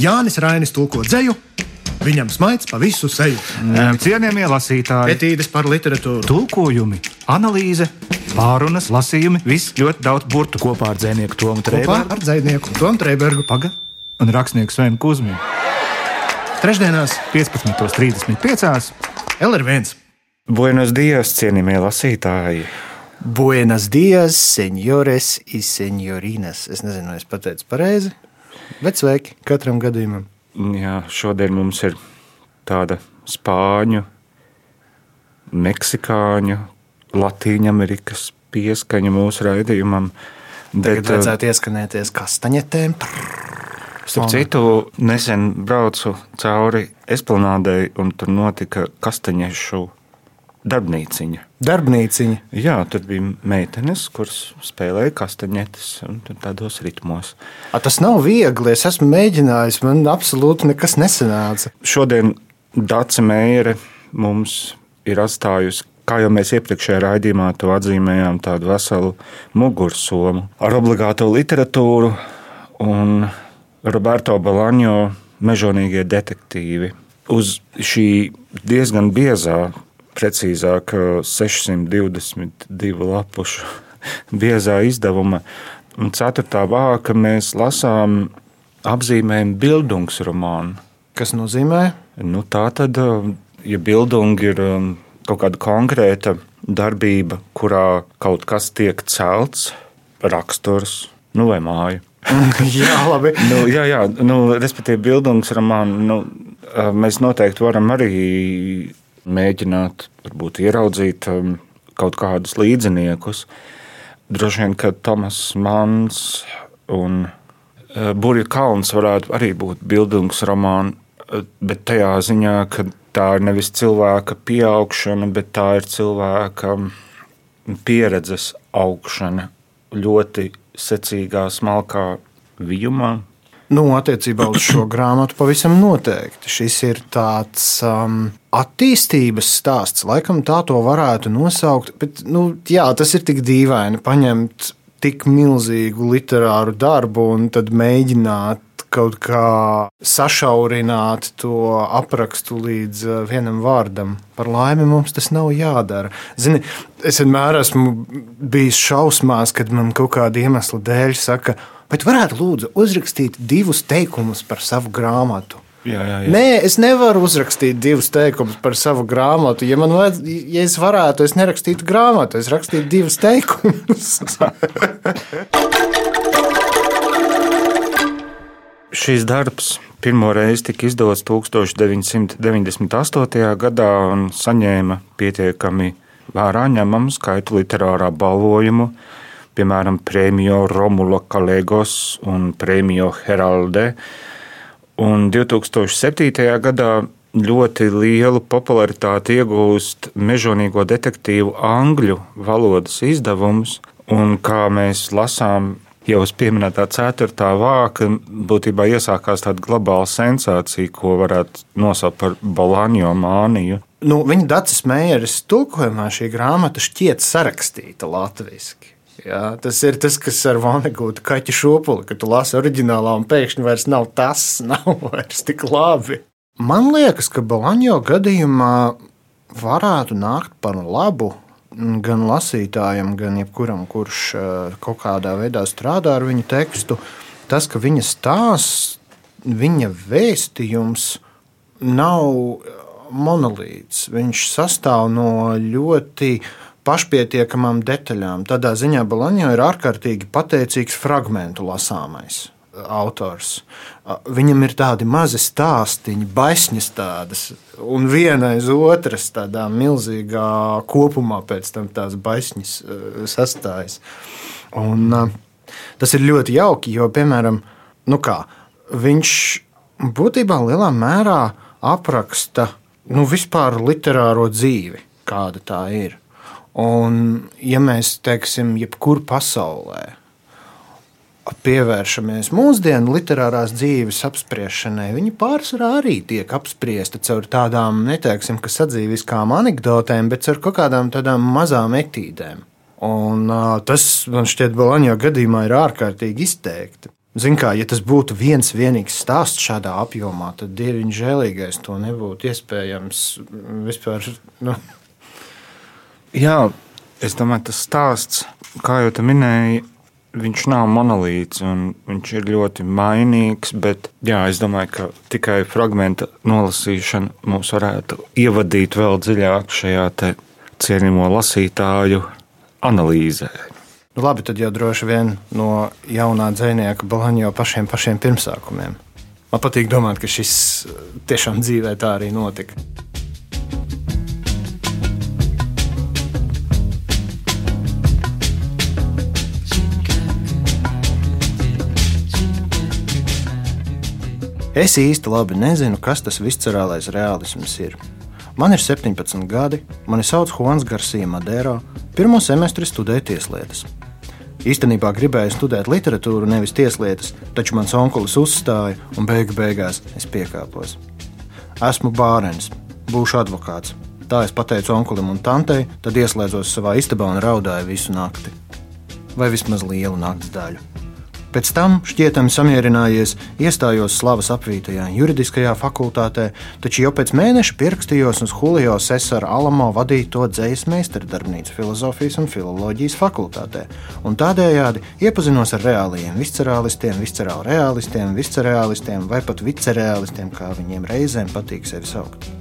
Jānis Rainis tulko dzēju, viņam smaids pa visu seju. Cienījamie lasītāji, Etīdes par literatūru. tulkojumi, analīze, pārunas, lasījumi, viss ļoti daudz burtu. Kopā ar dzinieku Tomu Kopā Trēbergu. ar dzinieku Tomu Trēbergu. Paga un rakstnieku Svenu Kusminu. Trešdienās 15.35. LR1. Buenos dias, cienījamie lasītāji! Buenas dias, senjores y senjorinas. Es nezinu, vai es pateicu pareizi, bet sveiki katram gadījumam. Jā, šodien mums ir tāda spāņu, meksikāņu, latīņu amerikas pieskaņa mūsu raidījumam. Tagad Bet, uh, vajadzētu ieskanēties kastaņetēm. Starp citu, nesen braucu cauri esplanādei, un tur notika kastaņešu darbnīciņa. Darbnīciņa. Jā, tur bija meitenes, kuras spēlēja kastaņetes un tādos ritmos. A, tas nav viegli. Es esmu mēģinājis, man absolūti nekas nesanāca. Šodien Dāca Meijere mums ir atstājusi, kā jau mēs iepriekšējā raidījumā to atzīmējām, tādu veselu mugursomu ar obligāto literatūru un Roberto Balaņo mežonīgie detektīvi. Uz šī diezgan biezā, precīzāk 622 lapušu biezā izdevuma un ceturtā vāka mēs lasām apzīmējumu Bildungs romānu. Kas nozīmē? Nu, tā tad, ja bildungi ir um, kaut kāda konkrēta darbība, kurā kaut kas tiek celts, raksturs nu, vai māja. jā, labi. Nu, jā, jā nu, respektīvi, bildungs romānu nu, mēs noteikti varam arī mēģināt, varbūt ieraudzīt um, kaut kādus līdziniekus. Droši vien, ka Tomas Mans un uh, Burbuļs Kalns varētu arī būt bildungs romāni, uh, bet tajā ziņā, ka tā ir nevis cilvēka pieaugšana, bet tā ir cilvēka um, pieredzes augšana ļoti secīgā, smalkā vijumā. Nu, attiecībā uz šo grāmatu pavisam noteikti. Šis ir tāds um, attīstības stāsts, laikam tā to varētu nosaukt. Bet, nu, jā, tas ir tik dīvaini paņemt tik milzīgu literāru darbu un tad mēģināt kaut kā sašaurināt to aprakstu līdz uh, vienam vārdam. Par laimi mums tas nav jādara. Zini, es vienmēr esmu bijis šausmās, kad man kaut kāda iemesla dēļ saka, bet varētu lūdzu uzrakstīt divus teikumus par savu grāmatu. Jā, jā, jā. Nē, es nevaru uzrakstīt divus teikumus par savu grāmatu. Ja, man vajadz, ja es varētu, es nerakstītu grāmatu, es rakstītu divus teikumus. Šis darbs pirmo reizi tika izdots 1998. gadā un saņēma pietiekami vērā ņemamu skaitu literārā balvojumu, piemēram, Prēmiju Romulo Kalegos un Prēmiju Heralde. Un 2007. gadā ļoti lielu popularitāti iegūst mežonīgo detektīvu angļu valodas izdevums, un kā mēs lasām jau uz pieminētā ceturtā vāka, būtībā iesākās tāda globāla sensācija, ko varētu nosaukt par Bolāņo māniju. nu, viņa Dācis Meijeras tulkojumā šī grāmata šķiet sarakstīta latviešu. Jā, tas ir tas, kas ar Vanegūtu kaķu šopuli, kad tu lasi oriģinālā un pēkšņi vairs nav tas, nav vairs tik labi. Man liekas, ka Balaņo gadījumā varētu nākt par labu gan lasītājam, gan jebkuram, kurš eh, kaut kādā veidā strādā ar viņu tekstu. Tas, ka viņa stāsts, viņa vēstījums nav monolīts. Viņš sastāv no ļoti pašpietiekamām detaļām. Tādā ziņā Balaņo ir ārkārtīgi pateicīgs fragmentu lasāmais autors. Viņam ir tādi mazi stāstīņi, baisņas tādas, un viena aiz otras tādā milzīgā kopumā pēc tam tās baisņas eh, sastājas. Un, tas ir ļoti jauki, jo, piemēram, nu kā, viņš būtībā lielā mērā apraksta nu, vispār literāro dzīvi, kāda tā ir. Un, ja mēs teiksim, jebkur pasaulē pievēršamies mūsdienu literārās dzīves apspriešanai, viņi pārsvarā arī tiek apspriesti caur tādām, neteiksim, ka sadzīviskām anekdotēm, bet caur kaut kādām tādām mazām etīdēm. Un, uh, tas man šķiet, Balaņā gadījumā ir ārkārtīgi izteikti. Ziniet, kā, ja tas būtu viens vienīgs stāsts šādā apjomā, tad dieviņš žēlīgais to nebūtu iespējams vispār. Nu. Jā, es domāju, tas stāsts, kā jau te minēji, viņš nav monolīts un viņš ir ļoti mainīgs. Bet jā, es domāju, ka tikai fragmenta nolasīšana mūs varētu ievadīt vēl dziļāk šajā cienījamo lasītāju analīzē. Nu, labi, tad jau droši vien no jaunā dzinieka Balaņo pašiem, pašiem pirmsākumiem. Man patīk domāt, ka šis tiešām dzīvē tā arī notika. Es īsti labi nezinu, kas tas viscerālais realisms ir. Man ir 17 gadi, mani sauc Juans Garcia Madero, pirmo semestri studēju tieslietas. Īstenībā gribēju studēt literatūru, nevis tieslietas, taču mans onkulis uzstāja un beigu beigās es piekāpos. Esmu bārens, būšu advokāts. Tā es pateicu onkulim un tantei, tad ieslēdzos savā istabā un raudāju visu nakti. Vai vismaz lielu nakts daļu. Pēc tam, šķietami samierinājies, iestājos slavas apvītajā juridiskajā fakultātē, taču jau pēc mēneša pierakstījos uz Julio Cesara Alamo vadīto dzīslu meistardarbnīcu filozofijas un filoloģijas fakultātē, un tādējādi iepazinos ar reāliem viscerālistiem, viscerālu realistiem, viscerālistiem vai pat vicereālistiem, kā viņiem reizēm patīk sevi saukt.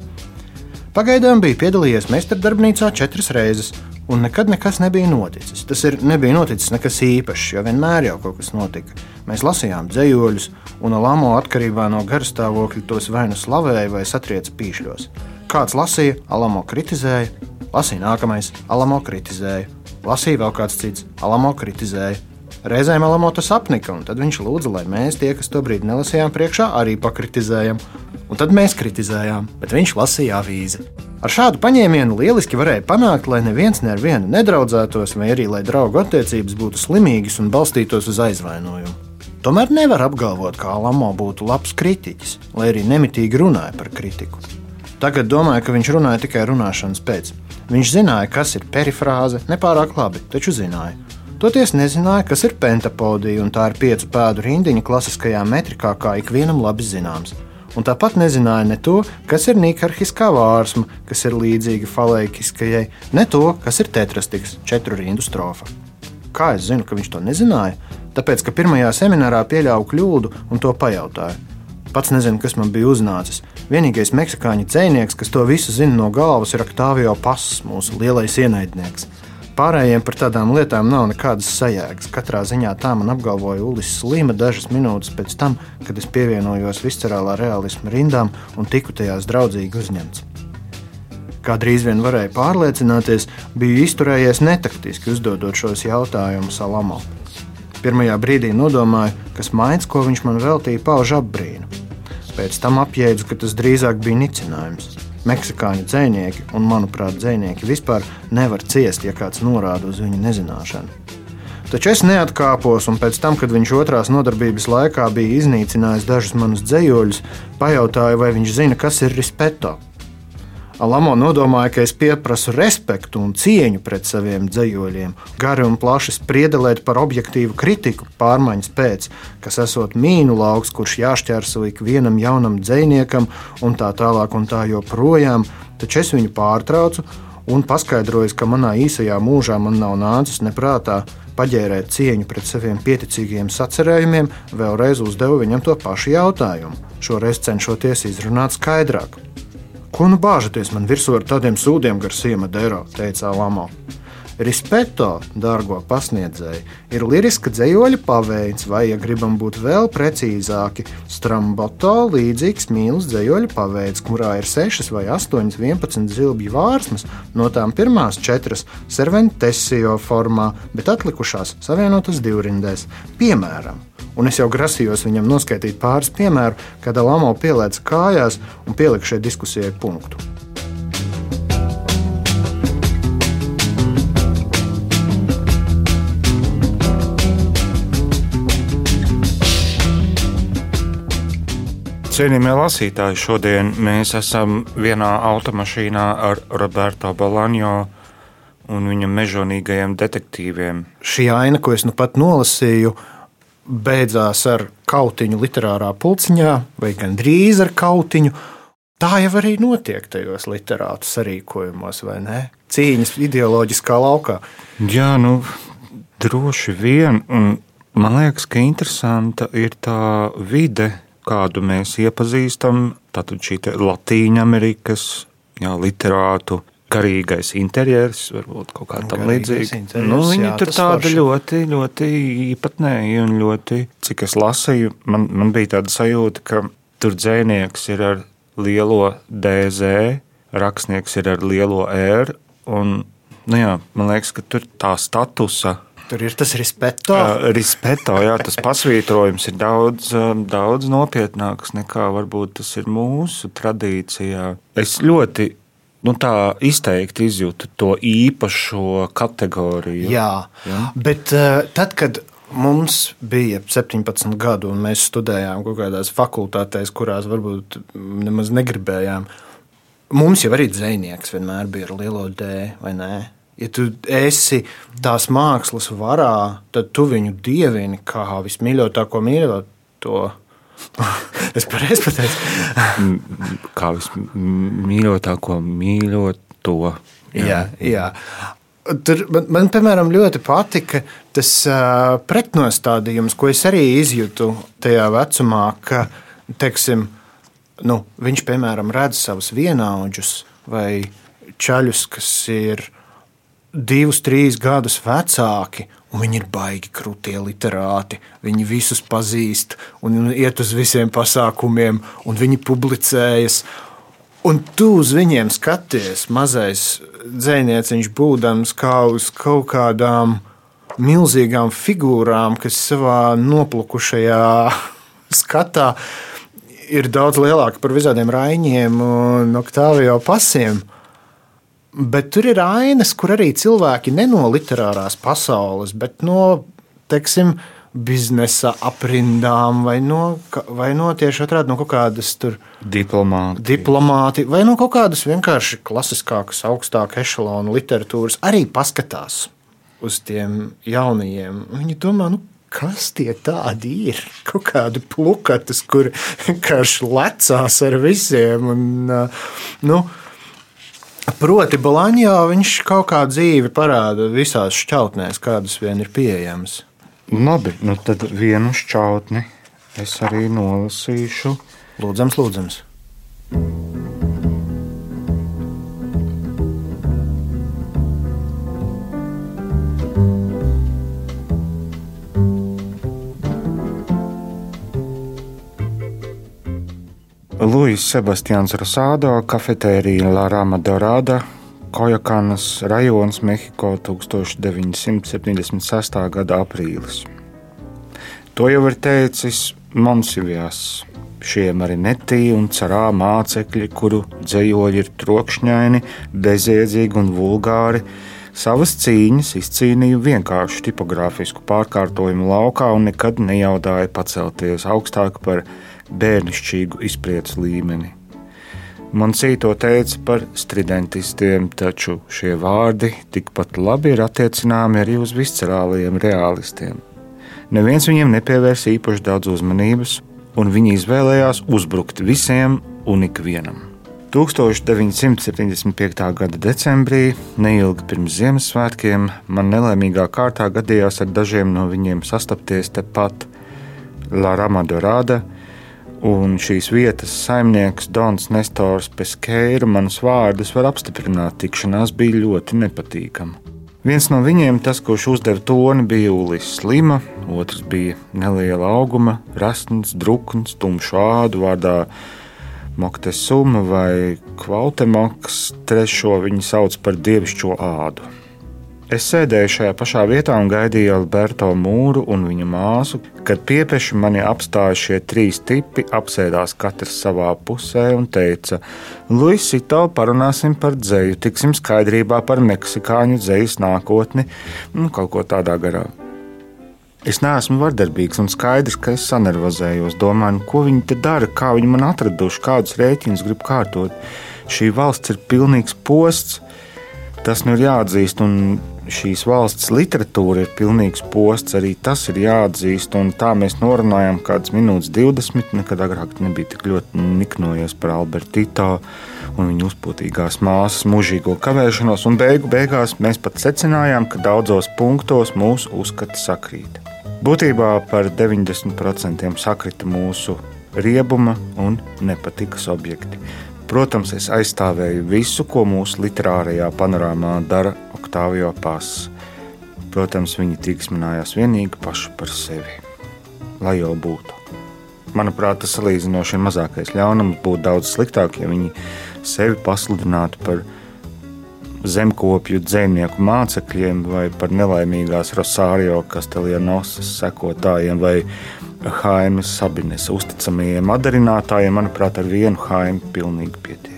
Pagaidām bija piedalījies meistardarbnīcā četras reizes, un nekad nekas nebija noticis. Tas ir nebija noticis nekas īpašs, jo vienmēr jau kaut kas notika. Mēs lasījām dzējoļus, un Lamo atkarībā no garstāvokļa tos vai nu slavēja vai satrieca pīšļos. Kāds lasīja, Alamo kritizēja, lasīja nākamais, Alamo kritizēja, lasīja vēl kāds cits, Alamo kritizēja. Reizēm Alamo tas apnika, un tad viņš lūdza, lai mēs, tie, kas to brīdi nelasījām priekšā, arī pakritizējam. Un tad mēs kritizējām, bet viņš lasīja avīzi. Ar šādu paņēmienu lieliski varēja panākt, lai neviens ne ar vienu nedraudzētos, vai arī lai draugu attiecības būtu slimīgas un balstītos uz aizvainojumu. Tomēr nevar apgalvot, ka Alamo būtu labs kritiķis, lai arī nemitīgi runāja par kritiku. Tagad domāju, ka viņš runāja tikai runāšanas pēc. Viņš zināja, kas ir perifrāze, nepārāk labi, taču zināja. Toties nezināja, kas ir pentapodija, un tā ir piecu pēdu rindiņa klasiskajā metrikā, kā ikvienam labi zināms un tāpat nezināja ne to, kas ir nikarhiskā vārsma, kas ir līdzīga falēkiskajai, ne to, kas ir tetrastiks, četru rindu strofa. Kā es zinu, ka viņš to nezināja? Tāpēc, ka pirmajā seminārā pieļāvu kļūdu un to pajautāju. Pats nezinu, kas man bija uznācis. Vienīgais meksikāņu dzinieks, kas to visu zina no galvas, ir Octavio Pass, mūsu lielais ienaidnieks. Pārējiem par tādām lietām nav nekādas sajēgas. Katrā ziņā tā man apgalvoja Ulis Slima dažas minūtes pēc tam, kad es pievienojos viscerālā realisma rindām un tiku tajās draudzīgi uzņemts. Kā drīz vien varēja pārliecināties, biju izturējies netaktiski uzdodot šos jautājumus Alamo. Pirmajā brīdī nodomāju, ka smaids, ko viņš man veltīja, pauž apbrīnu. Pēc tam apjēdzu, ka tas drīzāk bija nicinājums. Meksikāņu dzinieki, un manuprāt, dzinieki vispār nevar ciest, ja kāds norāda uz viņu nezināšanu. Taču es neatkāpos, un pēc tam, kad viņš otrās nodarbības laikā bija iznīcinājis dažus manus dzējoļus, pajautāju, vai viņš zina, kas ir rispeto. Alamo nodomāja, ka es pieprasu respektu un cieņu pret saviem dzējoļiem, gari un plaši spriedelēt par objektīvu kritiku pārmaiņas pēc, kas esot mīnu lauks, kurš jāšķērso ikvienam jaunam dzējniekam un tā tālāk un tā joprojām, taču es viņu pārtraucu un paskaidroju, ka manā īsajā mūžā man nav nācis neprātā paģērēt cieņu pret saviem pieticīgiem sacerējumiem, vēlreiz uzdevu viņam to pašu jautājumu, šoreiz cenšoties izrunāt skaidrāk. Ko nu bāžaties man virsū ar tādiem sūdiem gar siema dero, teica Lamo. Rispeto, dārgo pasniedzēji, ir liriska dzējoļa paveids, vai, ja gribam būt vēl precīzāki, stramboto līdzīgs mīlestības dzējoļa paveids, kurā ir 6 vai 8, 11 zilbju vārsmas, no tām pirmās četras serventesio formā, bet atlikušās savienotas divrindēs. Piemēram, un es jau grasījos viņam noskaidrot pāris piemēru, kad Lamo pielēca kājās un pielika šai diskusijai punktu. Cienījamie lasītāji, šodien mēs esam vienā automašīnā ar Roberto Balaņo un viņa mežonīgajiem detektīviem. Šī aina, ko es nu pat nolasīju, beidzās ar kautiņu literārā pulciņā, vai gandrīz ar kautiņu. Tā jau arī notiek tajos literātu sarīkojumos, vai ne? Cīņas ideoloģiskā laukā. Jā, nu, droši vien. Un man liekas, ka interesanta ir tā vide, kādu mēs iepazīstam. Tātad šī Latvijas Amerikas jā, literātu garīgais interjers, varbūt kaut kā tam līdzīga. Nu, viņi jā, tur tāda forši. ļoti, ļoti īpatnēji un ļoti, cik es lasīju, man, man bija tāda sajūta, ka tur dzēnieks ir ar lielo DZ, rakstnieks ir ar lielo R, un, nu jā, man liekas, ka tur tā statusa Tur ir tas rispeto. Uh, rispeto jā, tas pasvītrojums ir daudz, daudz nopietnāks nekā varbūt tas ir mūsu tradīcijā. Es ļoti nu, tā izteikti izjūtu to īpašo kategoriju. Jā, Jā. bet uh, tad, kad mums bija 17 gadi, un mēs studējām kaut kādās fakultātēs, kurās varbūt nemaz negribējām. Mums jau arī dzinieks vienmēr bija ar lielo D, vai ne? Ja tu esi tās mākslas varā, tad tu viņu dievini kā vismīļotāko mīļoto es pareizi pateicu. Kā vismīļotāko mīļoto. Jā, jā. jā. Tur man, man, piemēram, ļoti patika tas uh, pretnostādījums, ko es arī izjūtu tajā vecumā, ka teiksim, nu, viņš, piemēram, redz savus vienaudžus vai čaļus, kas ir divus, trīs gadus vecāki, viņi ir baigi krūtie literāti. Viņi visus pazīst un iet uz visiem pasākumiem, un viņi publicējas. Un tu uz viņiem skaties, mazais dzēnieciņš, būdams kā uz kaut kādām milzīgām figūrām, kas savā noplukušajā skatā ir daudz lielāka par visādiem raņiem un oktāvio pasiem. Bet tur ir ainas, kur arī cilvēki ne no literārās pasaules, bet no, teiksim, biznesa aprindām, vai no, vai no tieši otrādi no kaut kādas diplomāti. diplomāti, vai no kaut kādas vienkārši klasiskākas, augstākas ešalona literatūras, arī paskatās uz tiem jaunajiem. Viņi domā, nu, kas tie tādi ir? Kaut kādi plukatas, kur vienkārši lecās ar visiem. Un, nu, Proti, Balaņā viņš kaut kā dzīvi parāda visās šķautnēs, kādas vien ir pieejamas. Labi, nu tad vienu šķautni es arī nolasīšu. Lūdzams, lūdzams. Luis Sebastians Rosado, kafetērija La Rama Dorada, Kojakanas rajons, Mehiko 1976. gada aprīlis. To jau ir teicis Monsivijas, šie marinetī un carā mācekļi, kuru dzējoļi ir trokšņaini, bezjēdzīgi un vulgāri, savas cīņas izcīnīja vienkāršu tipogrāfisku pārkārtojumu laukā un nekad nejaudāja pacelties augstāk par bērnišķīgu izpratnes līmeni. Monsī to teica par stridentistiem, taču šie vārdi tikpat labi ir attiecināmi arī uz viscerālajiem realistiem. Neviens viņiem nepievērsa īpaši daudz uzmanības, un viņi izvēlējās uzbrukt visiem un ikvienam. 1975. gada decembrī, neilgi pirms Ziemassvētkiem, man nelaimīgā kārtā gadījās ar dažiem no viņiem sastapties tepat La Ramadorāda, Un šīs vietas saimnieks Dons Nestors Peskeira manus vārdus var apstiprināt, tikšanās bija ļoti nepatīkama. Viens no viņiem, tas, kurš uzdeva toni, bija Ulis Slima, otrs bija neliela auguma, rasns, drukns, tumšs ādu vārdā Moktesuma vai Kvautemoks, trešo viņi sauc par dievišķo ādu. Es sēdēju šajā pašā vietā un gaidīju Alberto mūru un viņa māsu, kad piepeši mani apstāja šie trīs tipi, apsēdās katrs savā pusē un teica: Luisito, parunāsim par dzeju, tiksim skaidrībā par meksikāņu dzejas nākotni, nu, kaut ko tādā garā. Es neesmu vardarbīgs un skaidrs, ka es sanervozējos, domāju, ko viņi te dara, kā viņi man atraduši, kādus rēķinus grib kārtot. Šī valsts ir pilnīgs posts, tas nu ir jāatzīst, un šīs valsts literatūra ir pilnīgs posts, arī tas ir jāatzīst. Un tā mēs norunājām kādas minūtes, 20. Nekad agrāk nebija tik ļoti niknojies par Albertīto un viņa uzpūtīgās māsas mūžīgo kavēšanos, un beigu beigās mēs pat secinājām, ka daudzos punktos mūsu uzskati sakrīt. Būtībā par 90% sakrita mūsu riebuma un nepatikas objekti. Protams, es aizstāvēju visu, ko mūsu literārajā panorāmā dara Octavio Pāns. Protams, viņi tīksminājās vienīgi paši par sevi. Lai jau būtu. Manuprāt, tas salīdzinoši ir mazākais ļaunums. Būtu daudz sliktāk, ja viņi sevi pasludinātu par zemkopju dzīvnieku mācekļiem, vai par nelaimīgās Rosārio Kastelienosas sekotājiem, vai Haimas Sabines uzticamajiem atdarinātājiem. Manuprāt, ar vienu Haimu pilnīgi pietiek.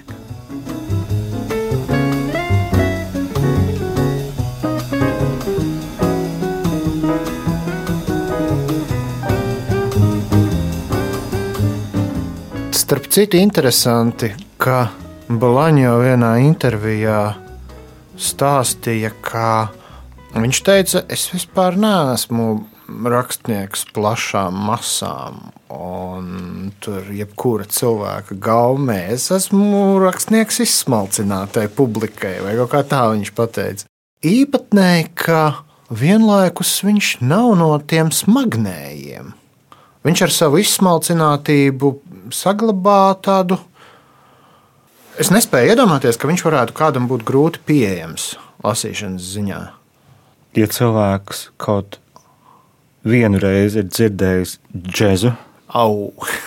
Citu, interesanti, ka Balaņo vienā intervijā stāstīja, ka viņš teica, es vispār neesmu rakstnieks plašām masām. Un tur jebkura cilvēka gaumē es esmu rakstnieks izsmalcinātai publikai, vai kaut kā tā viņš teica. Īpatnēji, ka vienlaikus viņš nav no tiem smagnējiem. Viņš ar savu izsmalcinātību saglabā tādu. Es nespēju iedomāties, ka viņš varētu kādam būt grūti pieejams lasīšanas ziņā. Ja cilvēks kaut vienu reizi ir dzirdējis džēzu,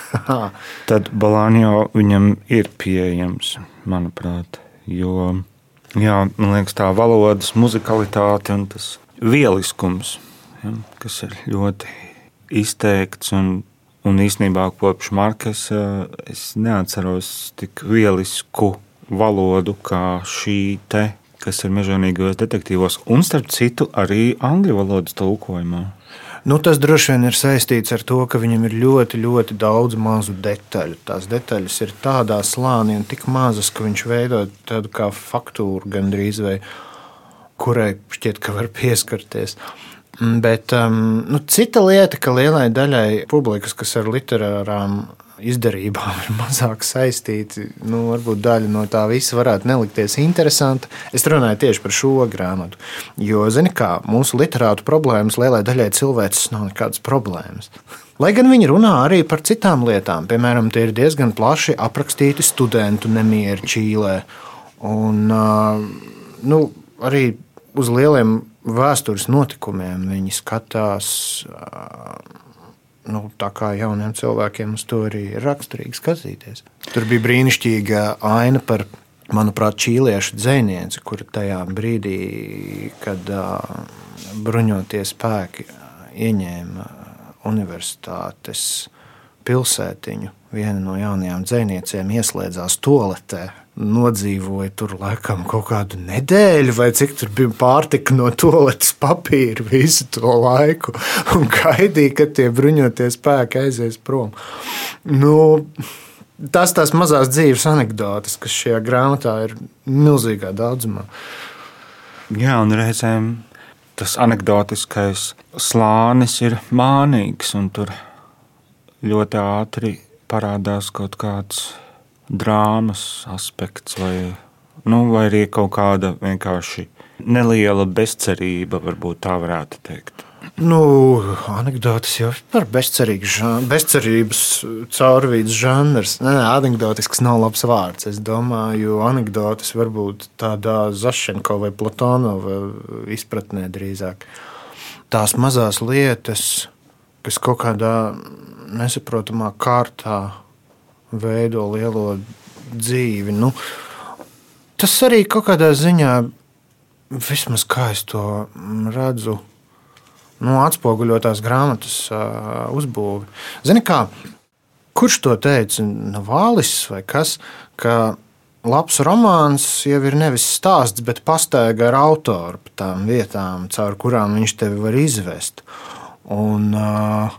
tad Balāņo viņam ir pieejams, manuprāt. Jo, jā, man liekas, tā valodas muzikalitāte un tas vieliskums, ja, kas ir ļoti izteikts. Un, un īsnībā kopš Markas es neatceros tik vielisku valodu kā šī te, kas ir mežonīgajos detektīvos, un starp citu arī angļu valodas tulkojumā. Nu, tas droši vien ir saistīts ar to, ka viņam ir ļoti, ļoti daudz mazu detaļu. Tās detaļas ir tādā slānī un tik mazas, ka viņš veido tādu kā faktūru gandrīz vai kurai šķiet, ka var pieskarties. Bet um, nu, cita lieta, ka lielai daļai publikas, kas ar literārām izdarībām ir mazāk saistīti, nu, varbūt daļa no tā visa varētu nelikties interesanta. Es runāju tieši par šo grāmatu. Jo, zini, kā mūsu literātu problēmas lielai daļai cilvēces nav nekādas problēmas. Lai gan viņi runā arī par citām lietām, piemēram, tie ir diezgan plaši aprakstīti studentu nemieri Čīlē. Un, uh, nu, arī uz lieliem vēstures notikumiem viņi skatās. Nu, tā kā jauniem cilvēkiem uz to arī ir raksturīgi skatīties. Tur bija brīnišķīga aina par, manuprāt, čīliešu dzinieci, kur tajā brīdī, kad uh, bruņotie spēki ieņēma universitātes pilsētiņu, viena no jaunajām dziniecēm ieslēdzās toaletē nodzīvoja tur laikam kaut kādu nedēļu, vai cik tur bija pārtika no toaletes papīra visu to laiku, un gaidīja, kad tie bruņotie spēki aizies prom. Nu, tas tās mazās dzīves anekdotas, kas šajā grāmatā ir milzīgā daudzumā. Jā, un reizēm tas anekdotiskais slānis ir mānīgs, un tur ļoti ātri parādās kaut kāds drāmas aspekts, vai, nu, vai arī kaut kāda vienkārši neliela bezcerība, varbūt tā varētu teikt. Nu, anekdotas jau par bezcerības caurvīdes žanrs. Nē, anekdotisks nav labs vārds. Es domāju, anekdotas varbūt tādā Zašenko vai Platonova izpratnē drīzāk. Tās mazās lietas, kas kaut kādā nesaprotamā kārtā veido lielo dzīvi. Nu, tas arī kaut kādā ziņā, vismaz kā es to redzu, nu, atspoguļotās grāmatas uh, uzbūvi. Zini, kā, kurš to teica? Navālis vai kas? Ka labs romāns jau ir nevis stāsts, bet pastaiga ar autoru pa tām vietām, caur kurām viņš tevi var izvest. Un uh,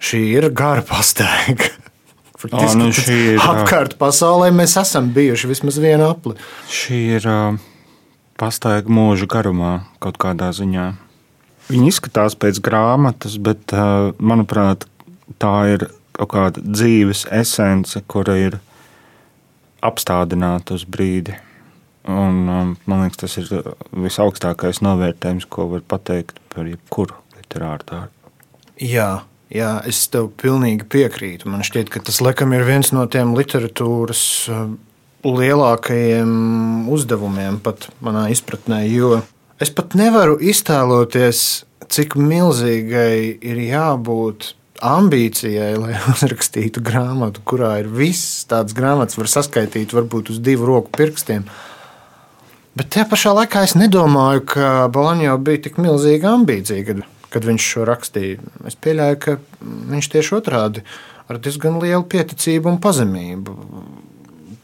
šī ir gara pastaiga. Faktiski, nu ir, apkārt pasaulē mēs esam bijuši vismaz vienu apli. Šī ir pastaiga mūža garumā kaut kādā ziņā. Viņi izskatās pēc grāmatas, bet, manuprāt, tā ir kaut kāda dzīves esence, kura ir apstādināta uz brīdi. Un, man liekas, tas ir visaugstākais novērtējums, ko var pateikt par jebkuru literāru darbu. Jā, jā, es tev pilnīgi piekrītu. Man šķiet, ka tas laikam ir viens no tiem literatūras uh, lielākajiem uzdevumiem, pat manā izpratnē. Jo es pat nevaru iztēloties, cik milzīgai ir jābūt ambīcijai, lai uzrakstītu grāmatu, kurā ir viss tāds grāmatas, var saskaitīt varbūt uz divu roku pirkstiem. Bet tajā pašā laikā es nedomāju, ka Balaņo bija tik milzīga ambīcija, kad, viņš šo rakstīja. Es pieļauju, ka viņš tieši otrādi ar diezgan lielu pieticību un pazemību.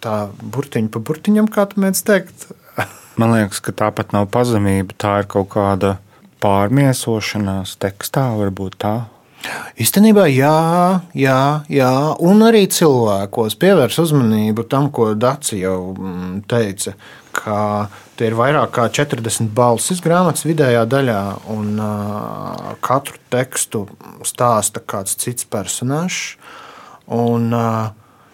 Tā burtiņa pa burtiņam, kā tu mēdz teikt. Man liekas, ka tā pat nav pazemība, tā ir kaut kāda pārmiesošanās tekstā, varbūt tā. Īstenībā, jā, jā, jā, un arī cilvēkos pievērs uzmanību tam, ko Dārcis jau mm, teica, ka tie ir vairāk kā 40 balsis grāmatas vidējā daļā, un uh, katru tekstu stāsta kāds cits personāžs. Un, uh,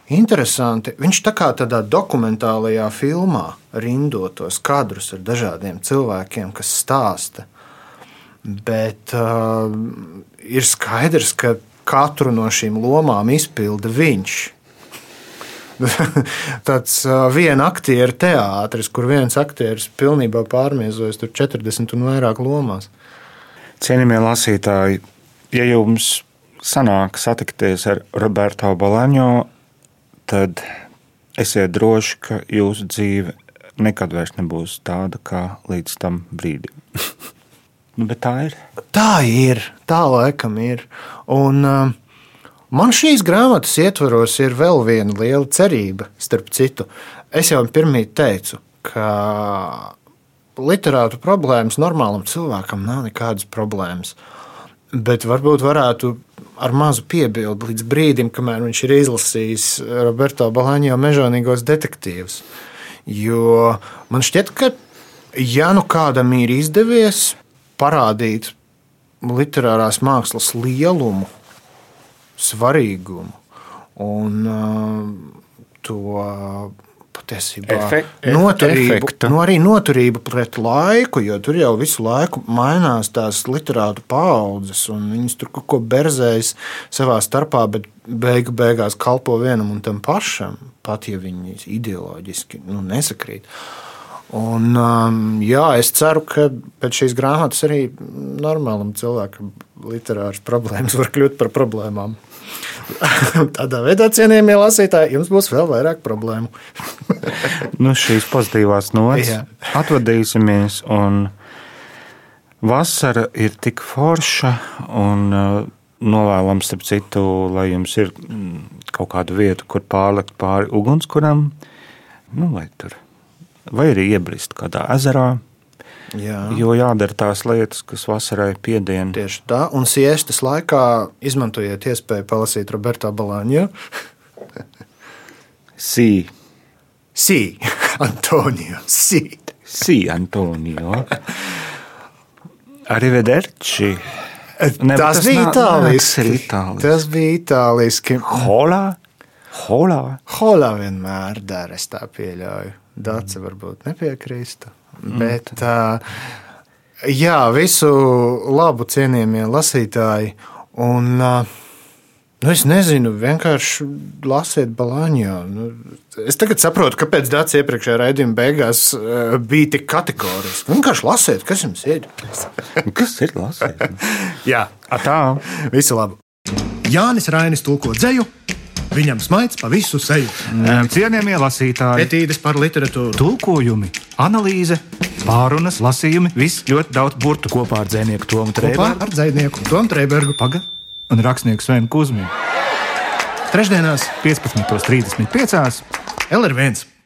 Interesanti, viņš tā kā tādā dokumentālajā filmā rindotos kadrus ar dažādiem cilvēkiem, kas stāsta. Bet uh, ir skaidrs, ka katru no šīm lomām izpilda viņš. Tāds viena aktieru teātris, kur viens aktieris pilnībā pārmiesojas 40 un vairāk lomās. Cienījamie lasītāji, ja jums sanāk satikties ar Roberto Balaņo, tad esiet droši, ka jūsu dzīve nekad vairs nebūs tāda kā līdz tam brīdim. Nu, bet tā ir. Tā ir. Tā laikam ir. Un, uh, man šīs grāmatas ietvaros ir vēl viena liela cerība, starp citu. Es jau pirmie teicu, ka literātu problēmas normālam cilvēkam nav nekādas problēmas. Bet varbūt varētu ar mazu piebildi līdz brīdim, kamēr viņš ir izlasījis Roberto Balaņo mežonīgos detektīvus. Jo man šķiet, ka ja nu kādam ir izdevies parādīt literārās mākslas lielumu, svarīgumu un uh, to patiesībā Efe noturību, efektu. nu arī noturību pret laiku, jo tur jau visu laiku mainās tās literātu paudzes, un viņas tur kaut ko berzējas savā starpā, bet beigu beigās kalpo vienam un tam pašam, pat ja viņi ideoloģiski nu, nesakrīt. Un, um, jā, es ceru, ka pēc šīs grāmatas arī normālam cilvēkam literāras problēmas var kļūt par problēmām. Tādā veidā, cienījamie lasītāji, jums būs vēl vairāk problēmu. Nu, šīs pozitīvās nots Jā. atvadīsimies. Un vasara ir tik forša un uh, novēlams, starp citu, lai jums ir mm, kaut kāda vieta, kur pārlikt pāri ugunskuram, nu, vai tur, vai arī iebrist kādā ezerā. Jā. Jo jādara tās lietas, kas vasarai piedien. Tieši tā, un siestas laikā izmantojiet iespēju palasīt Roberto Balāņu. Sī, Sī, Antonio, sī. sī, Antonio. Arrivederci. Ne, bet tas, tas bija nā- itāliski. ir itāliski. Tas bija itāliski. Holā, holā. Holā vienmēr dara, es tā pieļauju. Dāca varbūt nepiekrīstu. Bet, jā, visu labu cienījamie lasītāji. Un, Nu, es nezinu, vienkārši lasiet balāņu. Nu, es tagad saprotu, kāpēc Dārts iepriekšējā raidījuma beigās bija tik kategorisks. Vienkārši lasiet, kas jums ir. Kas ir lasīt? Jā, Tā. visu labu. Jānis Rainis tulko dzēju, viņam smaids pa visu seju. Cienījamie lasītāji, Etīdes par literatūru. tulkojumi, analīze, pārunas, lasījumi, viss ļoti daudz burtu kopā ar dzinieku Tomu Trēbergu ar dzinieku Tomu Trēbergu. Paga un rakstnieku Svenu Kusminu. Trešdienās Piektdienās, 15.35. LR1.